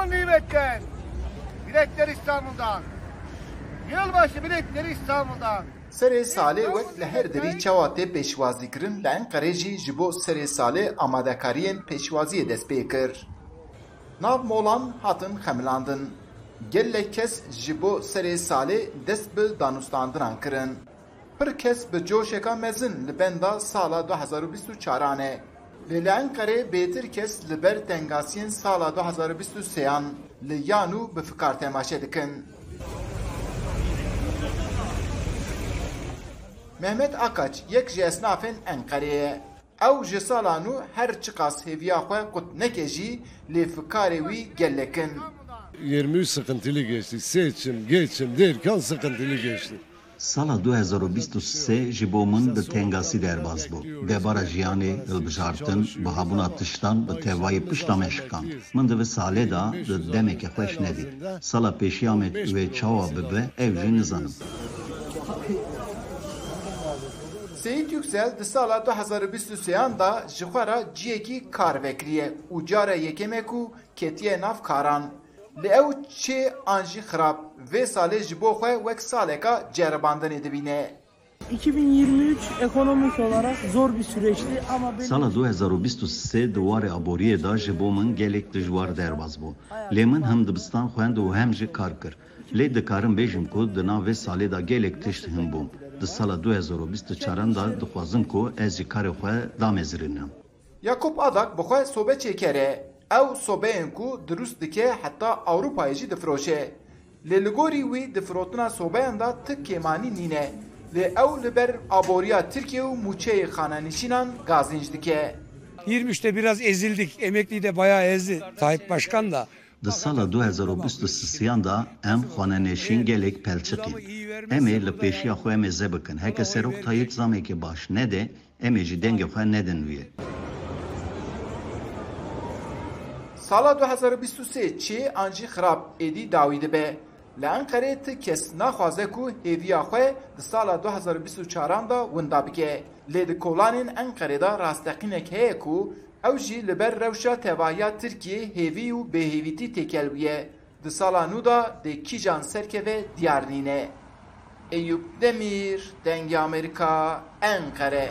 İstanbul nimetten. Biletler İstanbul'dan. Yılbaşı biletleri İstanbul'dan. Serê salê wek li her derî çawa tê pêşwazîkirin li Enqerê jî ji bo serê salê amadekariyên pêşwaziyê dest pê kir. Nav molan hatin xemilandin. Gelek kes ji bo serê salê dest bi danûstandinan kirin. Pir kes bi coşeka mezin li benda sala 2024 e. Li li Enqerê bêtir kes li ber tengasiyên sala 2023yan li yanû bi fikar temaşe dikin. Mehmet Akaç yek ji esnafên Enqereyê. Ew ji sala nû her çi qas hêviya xwe qut neke jî lê fikarê wî gelekin. 23 sıkıntılı geçti. Seçim, geçim derken sıkıntılı geçti. Sala 2023 ji bo min bi tengasî derbas bû. Debara jiyanê hilbijartin, bi habûna tiştan bi tevayê pişta me şikan. Min di vê salê da di demeke xweş nedî. Sala pêşiya me wê çawa bibe ev jî nizanim. Seyit Yüksel di sala 2023yan da ji xwe re ciyekî kar vekiriye û cara yekeme ku ketiye nav. Li ew çê an jî xirab vê salê ji bo xwe wek saleka ceribandinê dibîne. 2023 ekonomik olarak zor bir süreçti ama benim Sala 2023 di warê aboriyê da ji bo min gelek dijwar derbas bû. Lê min hem dibistan xwend û hem jî kar kir. Lê dikarim bêjim ku di nav vê salê da gelek tişt hîn bûm. Di sala 2024 da dixwazim ku ez jî karê xwe damezirinim. Yakup Adak bi xwe sobe çêkere. Ew sobeyên ku dirûst dike heta Ewropayê jî difroşe. Lê li gorî wî difrotina sobeyan da tik kêmanî nîne. Lê ew li ber aboriya Tirkiye û mûçeyê dike. 23'te biraz ezildik. Emekli de bayağı ezdi. Tayyip Başkan da. Di sala 2023 da em xwanenêşîn gelek pelçiqîn. Em ê li pêşiya xwe bikin. Heke serok Tayyip zamekê baş nede, em ê jî dengê xwe nedin. Sala 2023 çê an jî xirab êdî dawî dibe. Li Enqerê ti kes naxwaze ku hêviya xwe di sala 2024 da winda bike. Lê di kolanên da rasteqînek heye ku ew jî li ber rewşa tevahiya Tirkiye hêvî û bêhêvîtî têkel bûye. Di sala nû da dê kîjan serkeve diyar nîne. Eyüp Demir, Dengê Amerika, Enqere.